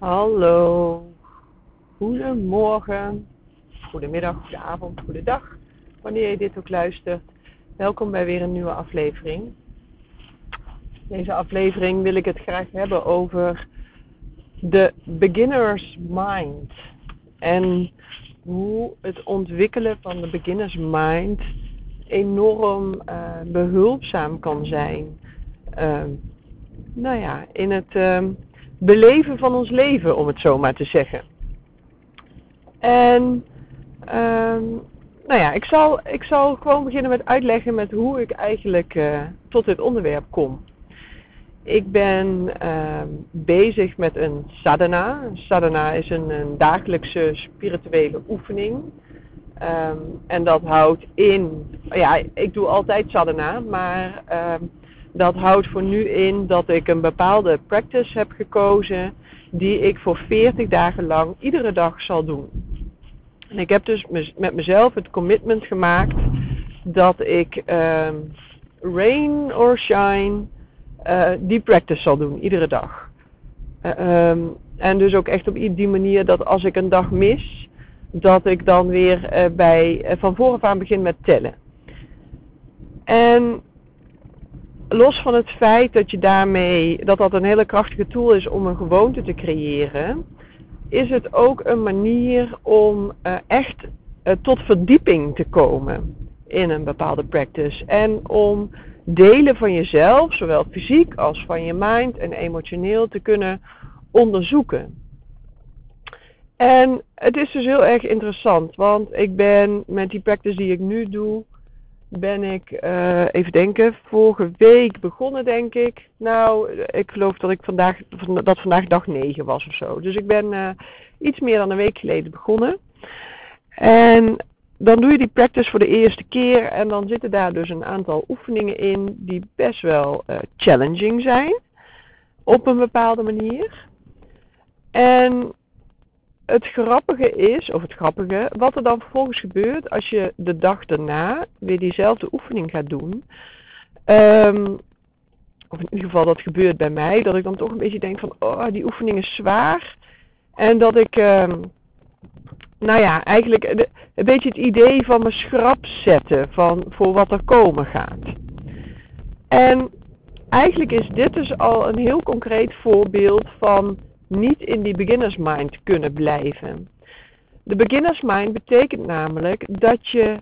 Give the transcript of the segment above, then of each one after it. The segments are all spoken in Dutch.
Hallo, goedemorgen, goedemiddag, goedenavond, goedendag, wanneer je dit ook luistert. Welkom bij weer een nieuwe aflevering. Deze aflevering wil ik het graag hebben over de beginner's mind. En hoe het ontwikkelen van de beginner's mind enorm uh, behulpzaam kan zijn. Uh, nou ja, in het uh, beleven van ons leven, om het zo maar te zeggen. En ehm, nou ja, ik zal, ik zal gewoon beginnen met uitleggen met hoe ik eigenlijk uh, tot dit onderwerp kom. Ik ben uh, bezig met een sadhana. Sadhana is een, een dagelijkse spirituele oefening. Um, en dat houdt in, ja, ik doe altijd sadhana, maar um, dat houdt voor nu in dat ik een bepaalde practice heb gekozen die ik voor 40 dagen lang iedere dag zal doen. En ik heb dus met mezelf het commitment gemaakt dat ik um, rain or shine uh, die practice zal doen, iedere dag. Um, en dus ook echt op die manier dat als ik een dag mis, dat ik dan weer uh, bij, van vooraf aan begin met tellen. En los van het feit dat je daarmee, dat dat een hele krachtige tool is om een gewoonte te creëren, is het ook een manier om uh, echt tot verdieping te komen in een bepaalde practice. En om delen van jezelf, zowel fysiek als van je mind en emotioneel, te kunnen onderzoeken. En het is dus heel erg interessant, want ik ben met die practice die ik nu doe, ben ik, uh, even denken, vorige week begonnen, denk ik. Nou, ik geloof dat ik vandaag, dat vandaag dag 9 was of zo. Dus ik ben uh, iets meer dan een week geleden begonnen. En dan doe je die practice voor de eerste keer en dan zitten daar dus een aantal oefeningen in die best wel uh, challenging zijn. Op een bepaalde manier. En het grappige is, of het grappige, wat er dan vervolgens gebeurt als je de dag daarna weer diezelfde oefening gaat doen. Um, of in ieder geval dat gebeurt bij mij, dat ik dan toch een beetje denk van, oh, die oefening is zwaar. En dat ik, um, nou ja, eigenlijk een beetje het idee van me schrap zetten van, voor wat er komen gaat. En eigenlijk is dit dus al een heel concreet voorbeeld van niet in die beginners mind kunnen blijven. De beginners mind betekent namelijk dat je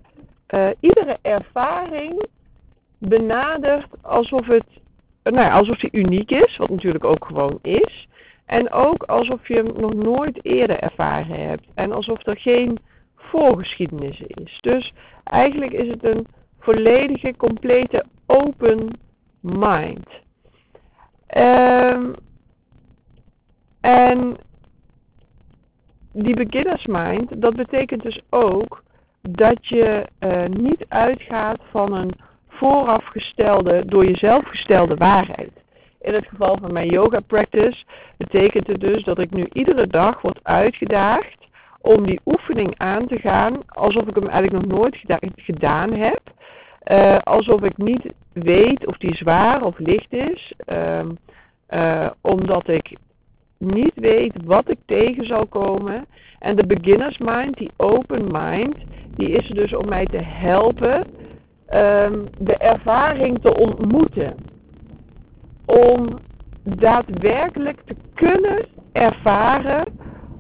uh, iedere ervaring benadert alsof het, nou ja, alsof die uniek is, wat natuurlijk ook gewoon is. En ook alsof je hem nog nooit eerder ervaren hebt. En alsof er geen voorgeschiedenis is. Dus eigenlijk is het een volledige, complete open mind. Um, en die beginners mind, dat betekent dus ook dat je uh, niet uitgaat van een voorafgestelde, door jezelf gestelde waarheid. In het geval van mijn yoga practice betekent het dus dat ik nu iedere dag word uitgedaagd om die oefening aan te gaan alsof ik hem eigenlijk nog nooit gedaan heb. Uh, alsof ik niet weet of die zwaar of licht is. Uh, uh, omdat ik niet weet wat ik tegen zal komen. En de beginners mind, die open mind, die is er dus om mij te helpen um, de ervaring te ontmoeten. Om daadwerkelijk te kunnen ervaren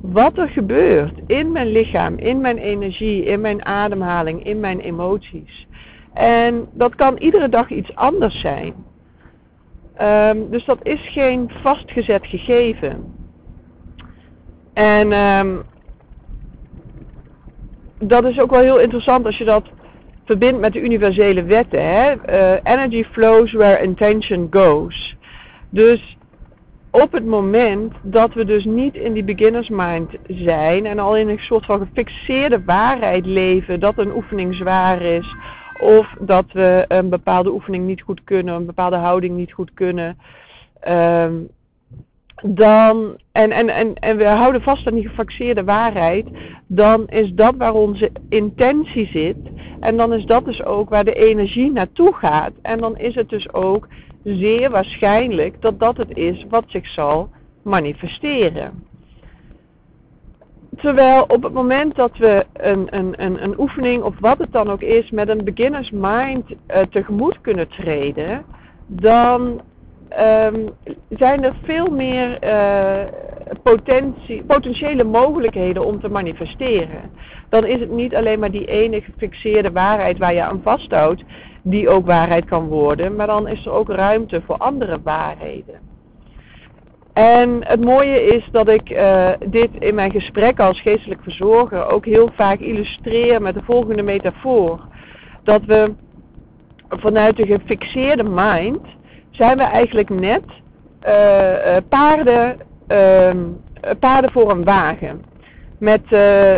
wat er gebeurt in mijn lichaam, in mijn energie, in mijn ademhaling, in mijn emoties. En dat kan iedere dag iets anders zijn. Um, dus dat is geen vastgezet gegeven. En um, dat is ook wel heel interessant als je dat verbindt met de universele wetten. Hè? Uh, energy flows where intention goes. Dus op het moment dat we dus niet in die beginners mind zijn en al in een soort van gefixeerde waarheid leven dat een oefening zwaar is, of dat we een bepaalde oefening niet goed kunnen, een bepaalde houding niet goed kunnen. Um, dan, en, en, en, en we houden vast aan die gefaxeerde waarheid, dan is dat waar onze intentie zit. En dan is dat dus ook waar de energie naartoe gaat. En dan is het dus ook zeer waarschijnlijk dat dat het is wat zich zal manifesteren. Terwijl op het moment dat we een, een, een, een oefening of wat het dan ook is met een beginners mind uh, tegemoet kunnen treden, dan um, zijn er veel meer potentie, potentiële mogelijkheden om te manifesteren. Dan is het niet alleen maar die ene gefixeerde waarheid waar je aan vasthoudt, die ook waarheid kan worden, maar dan is er ook ruimte voor andere waarheden. En het mooie is dat ik uh, dit in mijn gesprek als geestelijk verzorger ook heel vaak illustreer met de volgende metafoor. Dat we vanuit de gefixeerde mind zijn we eigenlijk net uh, paarden, uh, paarden voor een wagen. Met,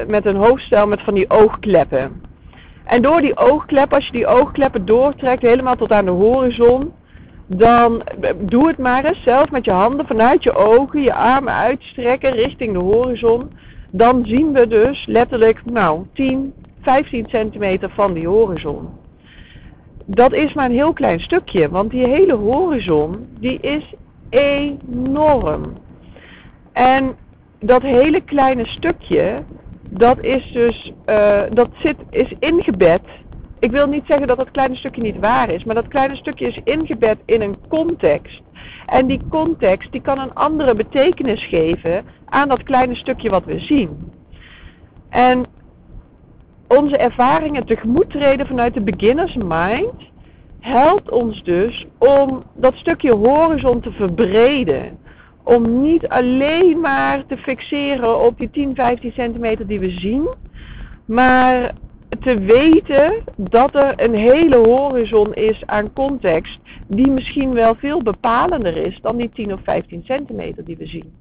met een hoofdstel met van die oogkleppen. En door die oogkleppen, als je die oogkleppen doortrekt helemaal tot aan de horizon, dan doe het maar eens zelf met je handen vanuit je ogen, je armen uitstrekken richting de horizon. Dan zien we dus letterlijk, nou, 10, 15 centimeter van die horizon. Dat is maar een heel klein stukje, want die hele horizon, die is enorm. En dat hele kleine stukje, dat is dus, uh, dat zit, is ingebed ik wil niet zeggen dat dat kleine stukje niet waar is, maar dat kleine stukje is ingebed in een context. En die context die kan een andere betekenis geven aan dat kleine stukje wat we zien. En onze ervaringen tegemoet treden vanuit de beginners mind helpt ons dus om dat stukje horizon te verbreden. Om niet alleen maar te fixeren op die 10, 15 centimeter die we zien, maar te weten dat er een hele horizon is aan context die misschien wel veel bepalender is dan die 10 of 15 centimeter die we zien.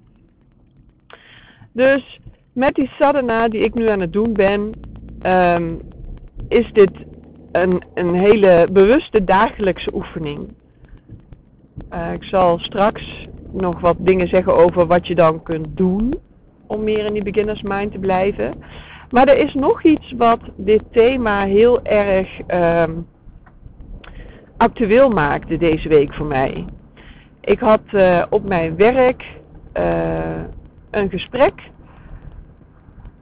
Dus met die sadhana die ik nu aan het doen ben, um, is dit een, een hele bewuste dagelijkse oefening. Uh, ik zal straks nog wat dingen zeggen over wat je dan kunt doen om meer in die beginners mind te blijven. Maar er is nog iets wat dit thema heel erg um, actueel maakte deze week voor mij. Ik had uh, op mijn werk uh, een gesprek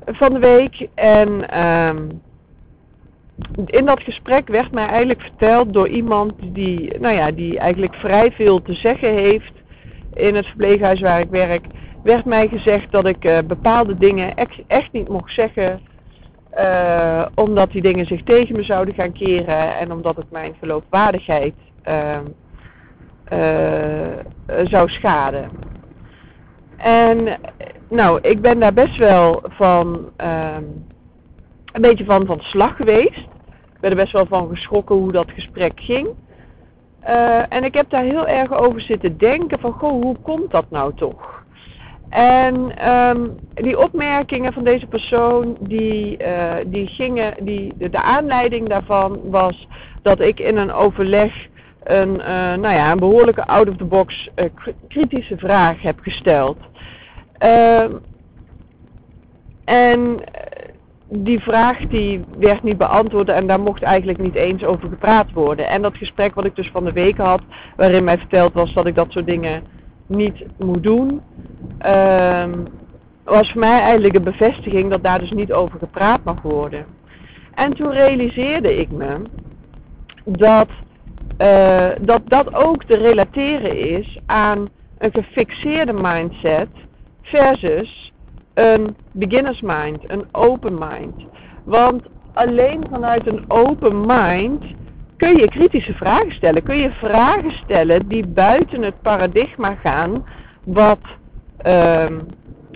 van de week en um, in dat gesprek werd mij eigenlijk verteld door iemand die, nou ja, die eigenlijk vrij veel te zeggen heeft in het verpleeghuis waar ik werk werd mij gezegd dat ik uh, bepaalde dingen echt, niet mocht zeggen. Uh, omdat die dingen zich tegen me zouden gaan keren en omdat het mijn geloofwaardigheid uh, zou schaden. En nou, ik ben daar best wel van ehm, een beetje van van slag geweest. Ik ben er best wel van geschrokken hoe dat gesprek ging. en ik heb daar heel erg over zitten denken van, goh, hoe komt dat nou toch? En um, die opmerkingen van deze persoon, die, uh, die gingen, die, de, aanleiding daarvan was dat ik in een overleg een, uh, nou ja, een behoorlijke out-of-the-box uh, kritische vraag heb gesteld. Ehm, en die vraag die werd niet beantwoord en daar mocht eigenlijk niet eens over gepraat worden. En dat gesprek wat ik dus van de week had, waarin mij verteld was dat ik dat soort dingen niet moet doen, um, was voor mij eigenlijk een bevestiging dat daar dus niet over gepraat mag worden. En toen realiseerde ik me dat, uh, dat dat ook te relateren is aan een gefixeerde mindset versus een beginners mind, een open mind. Want alleen vanuit een open mind kun je kritische vragen stellen. Kun je vragen stellen die buiten het paradigma gaan wat, uh,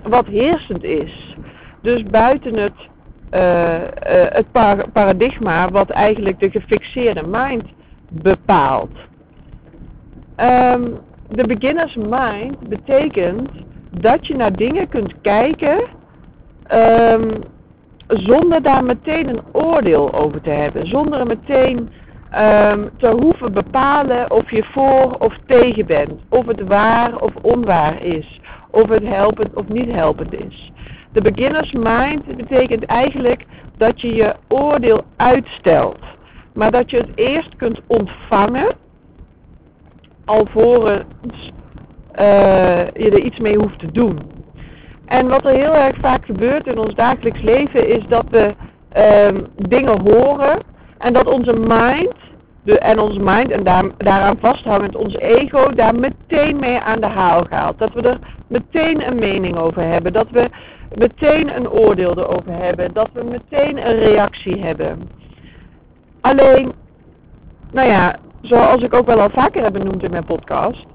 wat heersend is. Dus buiten het, uh, uh, het paradigma wat eigenlijk de gefixeerde mind bepaalt. Um, de beginner's mind betekent dat je naar dingen kunt kijken um, zonder daar meteen een oordeel over te hebben. Zonder er meteen um, te hoeven bepalen of je voor of tegen bent. Of het waar of onwaar is. Of het helpend of niet helpend is. De beginners mind betekent eigenlijk dat je je oordeel uitstelt. Maar dat je het eerst kunt ontvangen. Alvorens uh, je er iets mee hoeft te doen. En wat er heel erg vaak gebeurt in ons dagelijks leven is dat we um, dingen horen en dat onze mind de, en onze mind en daar, daaraan vasthoudend ons ego daar meteen mee aan de haal gaat. Dat we er meteen een mening over hebben. Dat we meteen een oordeel erover hebben. Dat we meteen een reactie hebben. Alleen, nou ja, zoals ik ook wel al vaker heb benoemd in mijn podcast.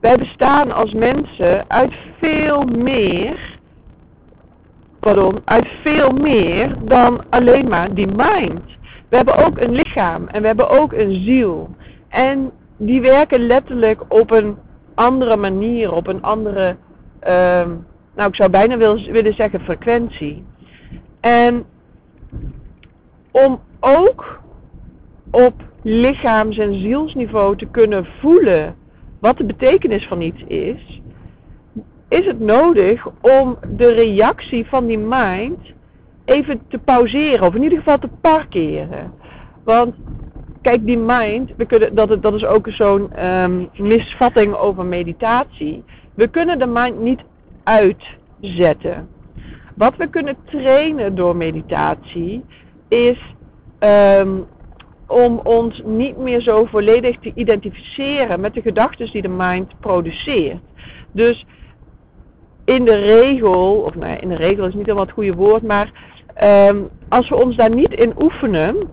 Wij bestaan als mensen uit veel meer, pardon, uit veel meer dan alleen maar die mind. We hebben ook een lichaam en we hebben ook een ziel. En die werken letterlijk op een andere manier, op een andere, uh, nou ik zou bijna willen zeggen frequentie. En om ook op lichaams- en zielsniveau te kunnen voelen wat de betekenis van iets is, is het nodig om de reactie van die mind even te pauzeren, of in ieder geval te parkeren. Want kijk, die mind, we kunnen, dat, dat is ook zo'n um, misvatting over meditatie. We kunnen de mind niet uitzetten. Wat we kunnen trainen door meditatie is um, om ons niet meer zo volledig te identificeren met de gedachten die de mind produceert. Dus in de regel, of nou in de regel is niet helemaal het goede woord, maar um, als we ons daar niet in oefenen,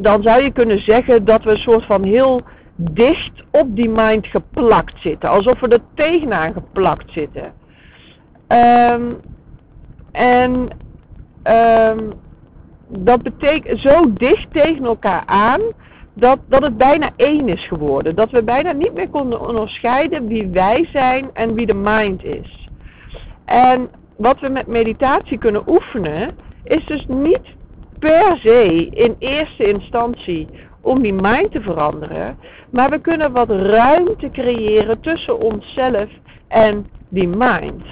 dan zou je kunnen zeggen dat we een soort van heel dicht op die mind geplakt zitten. Alsof we er tegenaan geplakt zitten. Um, en um, dat betekent zo dicht tegen elkaar aan dat, dat het bijna één is geworden. Dat we bijna niet meer konden onderscheiden wie wij zijn en wie de mind is. En wat we met meditatie kunnen oefenen, is dus niet per se in eerste instantie om die mind te veranderen, maar we kunnen wat ruimte creëren tussen onszelf en die mind.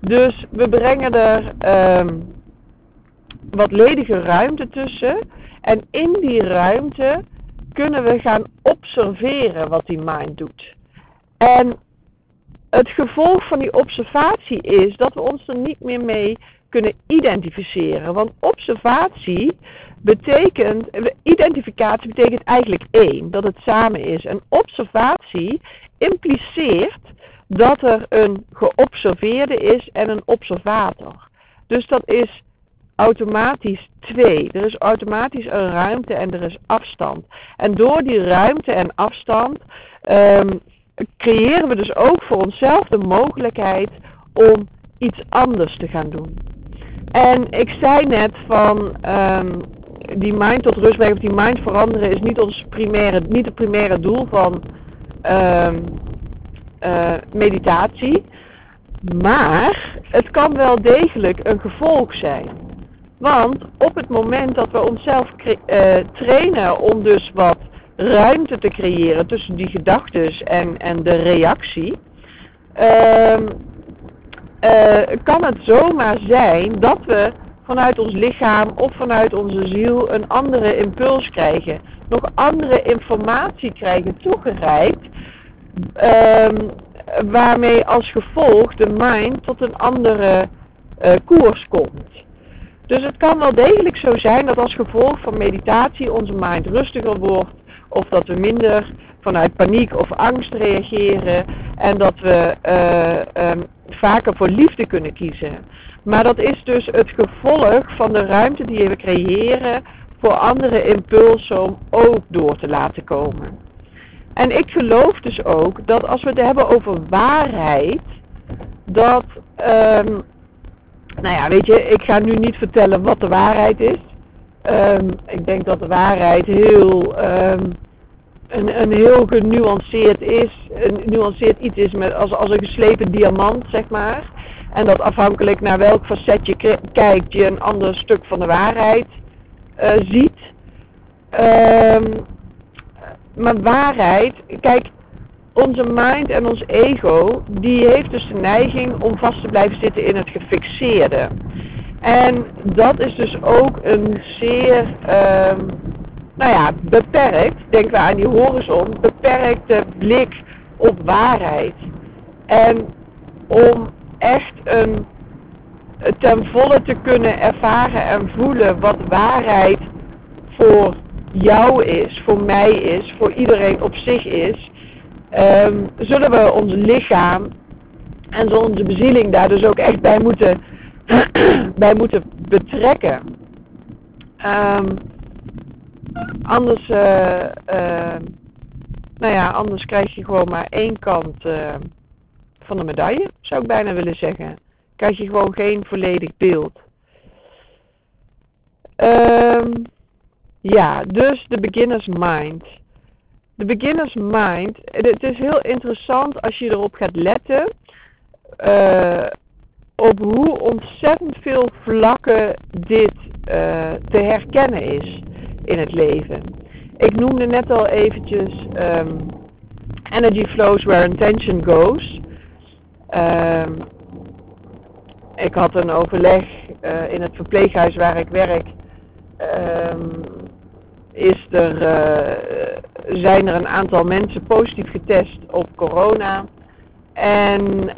Dus we brengen er um, wat ledige ruimte tussen en in die ruimte kunnen we gaan observeren wat die mind doet. En het gevolg van die observatie is dat we ons er niet meer mee kunnen identificeren. Want observatie betekent, identificatie betekent eigenlijk één, dat het samen is. En observatie impliceert dat er een geobserveerde is en een observator. Dus dat is automatisch twee. Er is automatisch een ruimte en er is afstand. En door die ruimte en afstand um, creëren we dus ook voor onszelf de mogelijkheid om iets anders te gaan doen. En ik zei net van um, die mind tot rust brengen of die mind veranderen is niet ons primaire, niet het primaire doel van um, uh, meditatie. Maar het kan wel degelijk een gevolg zijn. Want op het moment dat we onszelf uh, trainen om dus wat ruimte te creëren tussen die gedachten en, en de reactie, uh, uh, kan het zomaar zijn dat we vanuit ons lichaam of vanuit onze ziel een andere impuls krijgen. Nog andere informatie krijgen toegereikt. Um, waarmee als gevolg de mind tot een andere uh, koers komt. Dus het kan wel degelijk zo zijn dat als gevolg van meditatie onze mind rustiger wordt. Of dat we minder vanuit paniek of angst reageren. En dat we uh, um, vaker voor liefde kunnen kiezen. Maar dat is dus het gevolg van de ruimte die we creëren voor andere impulsen om ook door te laten komen. En ik geloof dus ook dat als we het hebben over waarheid, dat, um, nou ja, weet je, ik ga nu niet vertellen wat de waarheid is. Um, ik denk dat de waarheid heel um, een, een heel genuanceerd is, een nuanceerd iets is met, als, als een geslepen diamant, zeg maar. En dat afhankelijk naar welk facet je kijkt, je een ander stuk van de waarheid uh, ziet. Um, maar waarheid, kijk, onze mind en ons ego, die heeft dus de neiging om vast te blijven zitten in het gefixeerde. En dat is dus ook een zeer um, nou ja, beperkt, denken we aan die horizon, beperkte blik op waarheid. En om echt een ten volle te kunnen ervaren en voelen wat waarheid voor jou is, voor mij is, voor iedereen op zich is, ehm, zullen we ons lichaam en onze bezieling daar dus ook echt bij moeten, bij moeten betrekken. Um, anders, uh, uh, nou ja, anders krijg je gewoon maar één kant uh, van de medaille, zou ik bijna willen zeggen. Krijg je gewoon geen volledig beeld. Um, ja, dus de beginner's mind. De beginner's mind, het is heel interessant als je erop gaat letten op hoe ontzettend veel vlakken dit te herkennen is in het leven. Ik noemde net al eventjes um, energy flows where intention goes. Um, ik had een overleg uh, in het verpleeghuis waar ik werk. Um, is er, uh, zijn er een aantal mensen positief getest op corona. En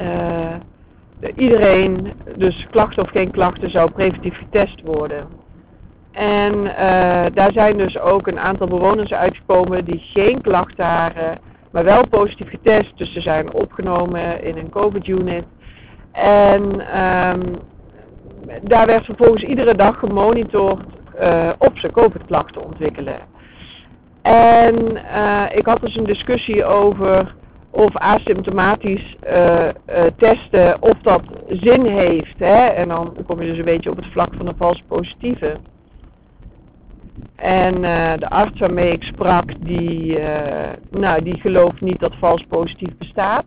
uh, iedereen, dus klachten of geen klachten, zou preventief getest worden. En uh, daar zijn dus ook een aantal bewoners uitgekomen die geen klachten hadden, maar wel positief getest. Dus ze zijn opgenomen in een COVID-unit. En um, daar werd vervolgens iedere dag gemonitord uh, op ze COVID-klachten ontwikkelen. En uh, ik had dus een discussie over of asymptomatisch uh, uh, testen, of dat zin heeft. Hè? En dan kom je dus een beetje op het vlak van de vals positieve. En uh, de arts waarmee ik sprak, die, nou, die gelooft niet dat vals positief bestaat.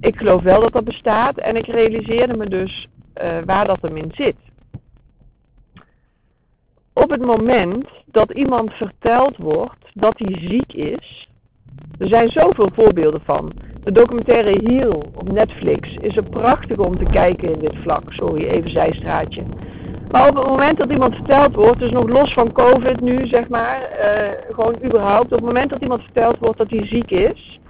Ik geloof wel dat dat bestaat en ik realiseerde me dus waar dat hem in zit. Op het moment dat iemand verteld wordt dat hij ziek is, er zijn zoveel voorbeelden van. De documentaire Heal op Netflix is er prachtig om te kijken in dit vlak. Sorry, even zijstraatje. Maar op het moment dat iemand verteld wordt, dus nog los van COVID nu zeg maar, uh, gewoon überhaupt, op het moment dat iemand verteld wordt dat hij ziek is,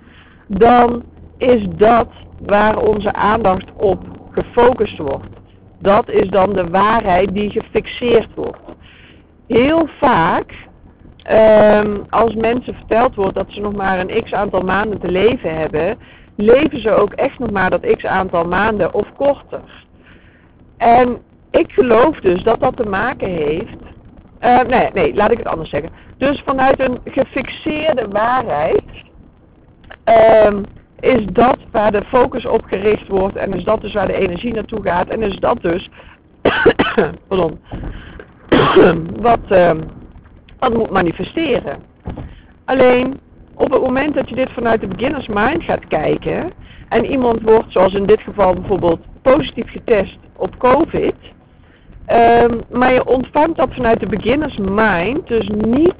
dan is dat waar onze aandacht op gefocust wordt. Dat is dan de waarheid die gefixeerd wordt. Heel vaak Um, als mensen verteld wordt dat ze nog maar een x aantal maanden te leven hebben, leven ze ook echt nog maar dat x aantal maanden of korter. En ik geloof dus dat dat te maken heeft. Uh, nee, nee, laat ik het anders zeggen. Dus vanuit een gefixeerde waarheid um, is dat waar de focus op gericht wordt en is dat dus waar de energie naartoe gaat en is dat dus pardon, wat. Um, wat moet manifesteren. Alleen op het moment dat je dit vanuit de beginners mind gaat kijken en iemand wordt, zoals in dit geval bijvoorbeeld, positief getest op COVID, um, maar je ontvangt dat vanuit de beginners mind, dus niet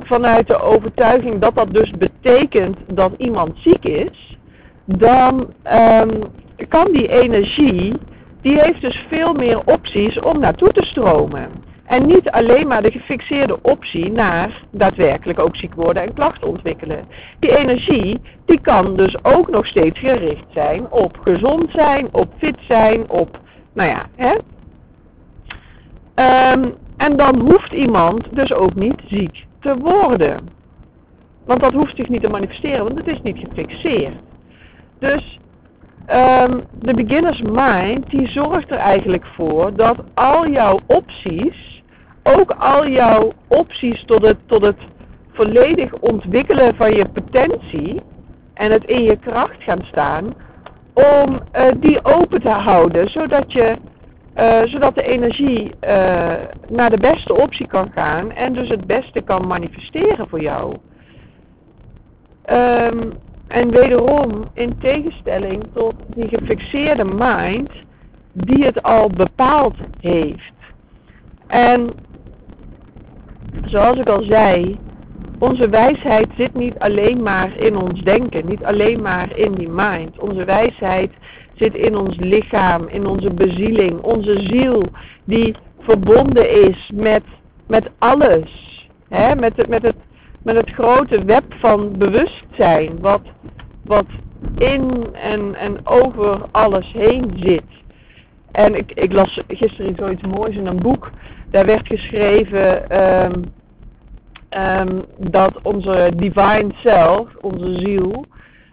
vanuit de overtuiging dat dat dus betekent dat iemand ziek is, dan um, kan die energie, die heeft dus veel meer opties om naartoe te stromen. En niet alleen maar de gefixeerde optie naar daadwerkelijk ook ziek worden en klachten ontwikkelen. Die energie, die kan dus ook nog steeds gericht zijn op gezond zijn, op fit zijn, op, nou ja, hè. Um, en dan hoeft iemand dus ook niet ziek te worden. Want dat hoeft zich niet te manifesteren, want het is niet gefixeerd. Dus um, de beginner's mind, die zorgt er eigenlijk voor dat al jouw opties ook al jouw opties tot het, tot het volledig ontwikkelen van je potentie en het in je kracht gaan staan, om uh, die open te houden, zodat, je, uh, zodat de energie uh, naar de beste optie kan gaan en dus het beste kan manifesteren voor jou. Um, en wederom in tegenstelling tot die gefixeerde mind die het al bepaald heeft. En zoals ik al zei, onze wijsheid zit niet alleen maar in ons denken, niet alleen maar in die mind. Onze wijsheid zit in ons lichaam, in onze bezieling, onze ziel die verbonden is met, met alles. Hè? Met, het, met, het, met het grote web van bewustzijn wat, wat in en, en over alles heen zit. En ik, ik las gisteren zoiets moois in een boek. Daar werd geschreven um, um, dat onze divine self, onze ziel,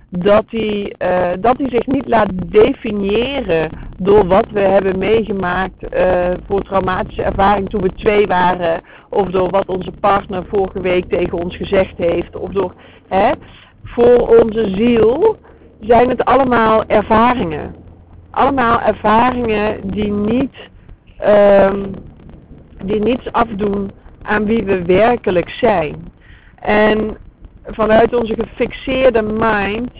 dat die, uh, dat die zich niet laat definiëren door wat we hebben meegemaakt uh, voor traumatische ervaring toen we twee waren. Of door wat onze partner vorige week tegen ons gezegd heeft. Of door, hè, voor onze ziel zijn het allemaal ervaringen. Allemaal ervaringen die niet, um, die niets afdoen aan wie we werkelijk zijn. En vanuit onze gefixeerde mind,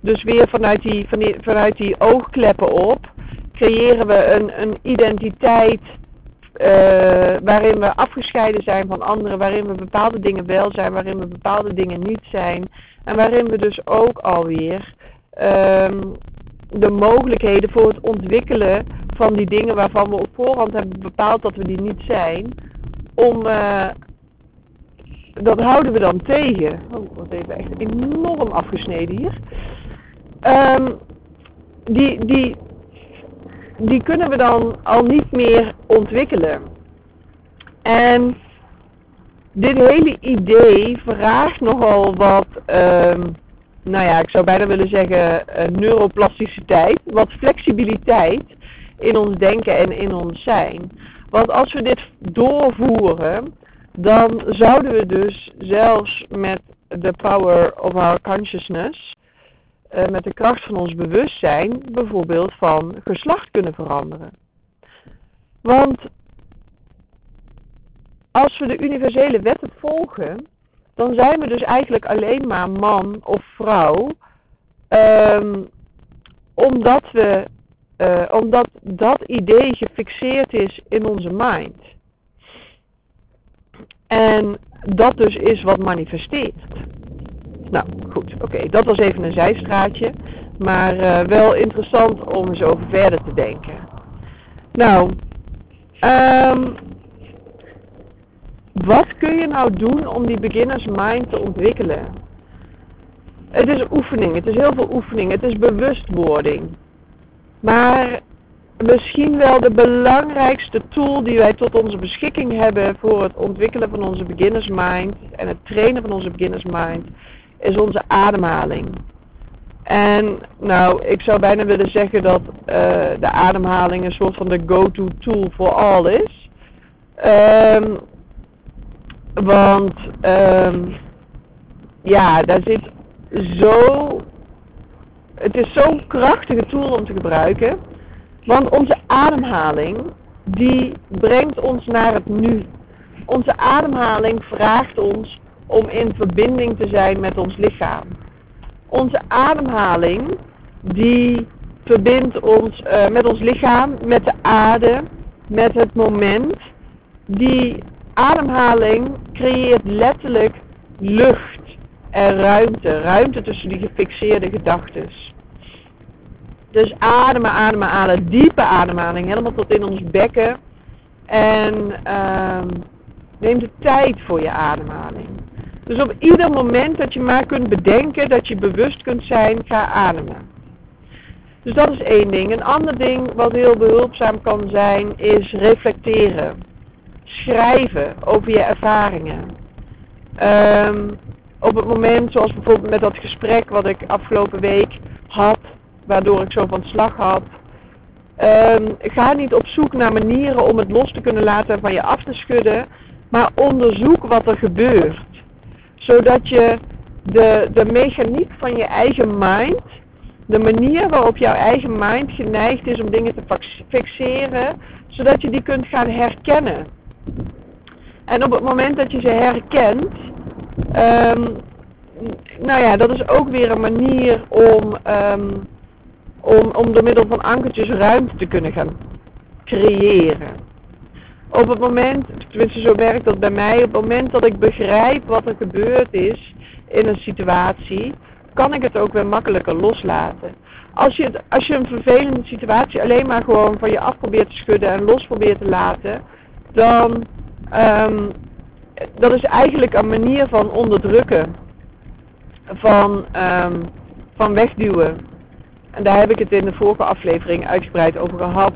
dus weer vanuit die, vanuit die oogkleppen op, creëren we een, een identiteit uh, waarin we afgescheiden zijn van anderen, waarin we bepaalde dingen wel zijn, waarin we bepaalde dingen niet zijn. En waarin we dus ook alweer um, de mogelijkheden voor het ontwikkelen van die dingen waarvan we op voorhand hebben bepaald dat we die niet zijn, om, uh, dat houden we dan tegen. Oh, wat even echt enorm afgesneden hier. Um, die, die, die kunnen we dan al niet meer ontwikkelen. En dit hele idee vraagt nogal wat, um, nou ja, ik zou bijna willen zeggen uh, neuroplasticiteit, wat flexibiliteit in ons denken en in ons zijn. Want als we dit doorvoeren, dan zouden we dus zelfs met de power of our consciousness, uh, met de kracht van ons bewustzijn, bijvoorbeeld van geslacht kunnen veranderen. Want als we de universele wetten volgen, dan zijn we dus eigenlijk alleen maar man of vrouw, um, omdat, we, uh, omdat dat idee gefixeerd is in onze mind. En dat dus is wat manifesteert. Nou goed, oké, dat was even een zijstraatje, maar uh, wel interessant om eens over verder te denken. Nou, um, wat kun je nou doen om die beginners mind te ontwikkelen? Het is oefening, het is heel veel oefening, het is bewustwording. Maar misschien wel de belangrijkste tool die wij tot onze beschikking hebben voor het ontwikkelen van onze beginners mind en het trainen van onze beginners mind is onze ademhaling. En nou, ik zou bijna willen zeggen dat uh, de ademhaling een soort van de go-to tool voor al is. Um, want um, ja, daar zit zo. Het is zo'n krachtige tool om te gebruiken. Want onze ademhaling, die brengt ons naar het nu. Onze ademhaling vraagt ons om in verbinding te zijn met ons lichaam. Onze ademhaling, die verbindt ons uh, met ons lichaam, met de aarde, met het moment. Die ademhaling creëert letterlijk lucht en ruimte. Ruimte tussen die gefixeerde gedachten. Dus ademen, ademen, ademen. Diepe ademhaling. Helemaal tot in ons bekken. En um, neem de tijd voor je ademhaling. Dus op ieder moment dat je maar kunt bedenken dat je bewust kunt zijn, ga ademen. Dus dat is één ding. Een ander ding wat heel behulpzaam kan zijn, is reflecteren schrijven over je ervaringen. Um, op het moment, zoals bijvoorbeeld met dat gesprek wat ik afgelopen week had, waardoor ik zo van slag had. Um, ga niet op zoek naar manieren om het los te kunnen laten en van je af te schudden, maar onderzoek wat er gebeurt. Zodat je de, de mechaniek van je eigen mind, de manier waarop jouw eigen mind geneigd is om dingen te fixeren, zodat je die kunt gaan herkennen. En op het moment dat je ze herkent, um, nou ja, dat is ook weer een manier om, um, om, om door middel van ankertjes ruimte te kunnen gaan creëren. Op het moment, tenminste zo werkt dat bij mij, op het moment dat ik begrijp wat er gebeurd is in een situatie, kan ik het ook weer makkelijker loslaten. Als je, als je een vervelende situatie alleen maar gewoon van je af probeert te schudden en los probeert te laten, dan um, dat is eigenlijk een manier van onderdrukken. Van, um, van wegduwen. En daar heb ik het in de vorige aflevering uitgebreid over gehad.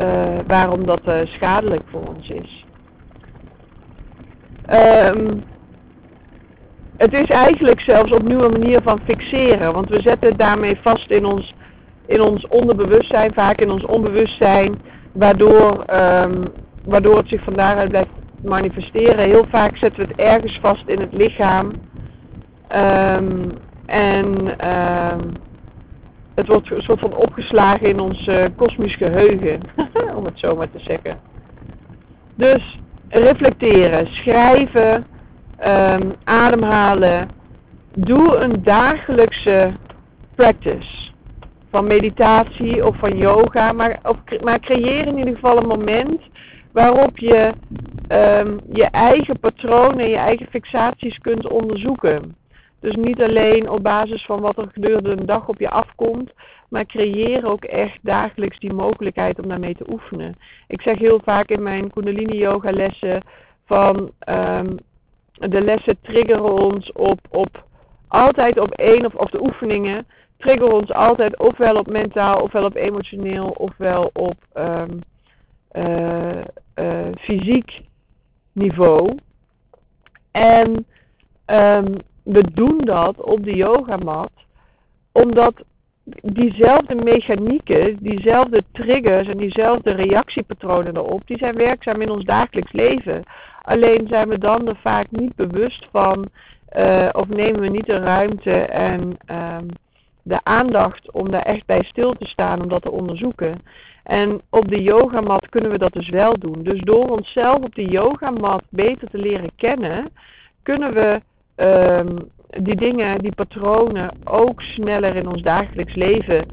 Uh, waarom dat uh, schadelijk voor ons is. Um, het is eigenlijk zelfs opnieuw een manier van fixeren. Want we zetten het daarmee vast in ons, in ons onderbewustzijn, vaak in ons onbewustzijn. Waardoor, um, waardoor het zich van daaruit blijft manifesteren. Heel vaak zetten we het ergens vast in het lichaam. Um, en um, het wordt een soort van opgeslagen in ons uh, kosmisch geheugen. om het zo maar te zeggen. Dus reflecteren, schrijven ademhalen. Doe een dagelijkse practice. Van meditatie of van yoga. Maar, maar creëer in ieder geval een moment waarop je um, je eigen patronen, je eigen fixaties kunt onderzoeken. Dus niet alleen op basis van wat er gedurende een dag op je afkomt, maar creëer ook echt dagelijks die mogelijkheid om daarmee te oefenen. Ik zeg heel vaak in mijn Kundalini yoga lessen van um, de lessen triggeren ons op, op altijd op één of, of de oefeningen triggeren ons altijd ofwel op mentaal, ofwel op emotioneel, ofwel op um, uh, uh, fysiek niveau. En um, we doen dat op de yogamat omdat diezelfde mechanieken, diezelfde triggers en diezelfde reactiepatronen erop, die zijn werkzaam in ons dagelijks leven. Alleen zijn we dan er vaak niet bewust van uh, of nemen we niet de ruimte en um, de aandacht om daar echt bij stil te staan, om dat te onderzoeken. En op de yogamat kunnen we dat dus wel doen. Dus door onszelf op de yogamat beter te leren kennen, kunnen we um, die dingen, die patronen ook sneller in ons dagelijks leven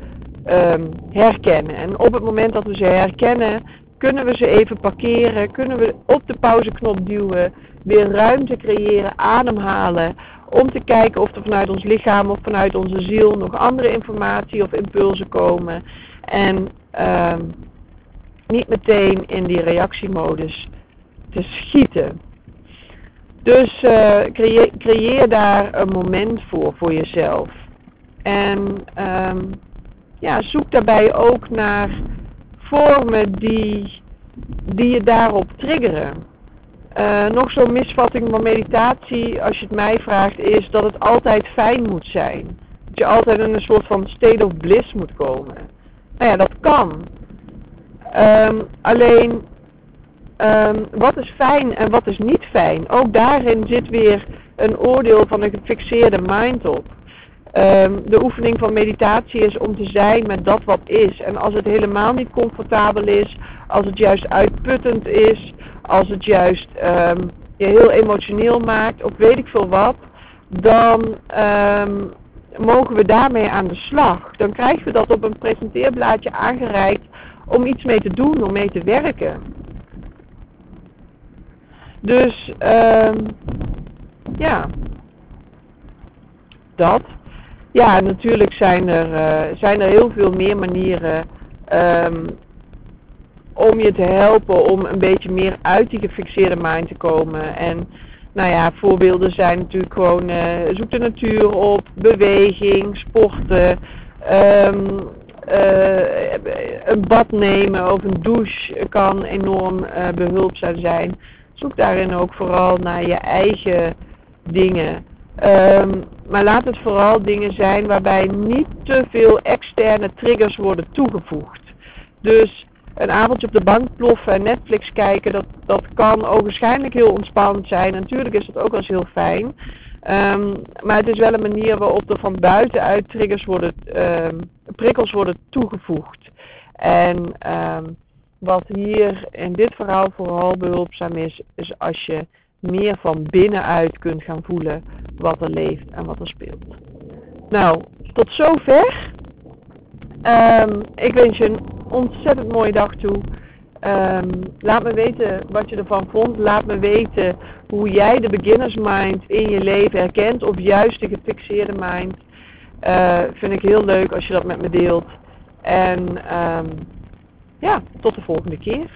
um, herkennen. En op het moment dat we ze herkennen, kunnen we ze even parkeren? Kunnen we op de pauzeknop duwen? Weer ruimte creëren, ademhalen. Om te kijken of er vanuit ons lichaam of vanuit onze ziel nog andere informatie of impulsen komen. En uh, niet meteen in die reactiemodus te schieten. Dus uh, creëer, daar een moment voor, voor jezelf. En um, ja, zoek daarbij ook naar vormen die, die je daarop triggeren. Uh, nog zo'n misvatting van meditatie, als je het mij vraagt, is dat het altijd fijn moet zijn. Dat je altijd in een soort van state of bliss moet komen. Nou ja, dat kan. Um, alleen, um, wat is fijn en wat is niet fijn? Ook daarin zit weer een oordeel van een gefixeerde mind op. Um, de oefening van meditatie is om te zijn met dat wat is. En als het helemaal niet comfortabel is, als het juist uitputtend is, als het juist um, je heel emotioneel maakt, of weet ik veel wat, dan um, mogen we daarmee aan de slag. Dan krijgen we dat op een presenteerblaadje aangereikt om iets mee te doen, om mee te werken. Dus ja, dat. Ja, natuurlijk zijn er, uh, zijn er heel veel meer manieren um, om je te helpen om een beetje meer uit die gefixeerde mind te komen. En nou ja, voorbeelden zijn natuurlijk gewoon uh, zoek de natuur op, beweging, sporten, um, uh, een bad nemen of een douche kan enorm behulpzaam zijn. Zoek daarin ook vooral naar je eigen dingen. Um, maar laat het vooral dingen zijn waarbij niet te veel externe triggers worden toegevoegd. Dus een avondje op de bank ploffen en Netflix kijken, dat, dat kan waarschijnlijk heel ontspannend zijn. Natuurlijk is dat ook wel eens heel fijn. Um, maar het is wel een manier waarop er van buitenuit triggers worden, um, prikkels worden toegevoegd. En wat hier in dit verhaal vooral behulpzaam is, is als je meer van binnenuit kunt gaan voelen wat er leeft en wat er speelt. Nou, tot zover. Um, ik wens je een ontzettend mooie dag toe. Um, laat me weten wat je ervan vond. Laat me weten hoe jij de beginners mind in je leven herkent of juist de gefixeerde mind. Uh, vind ik heel leuk als je dat met me deelt. En um, ja, tot de volgende keer.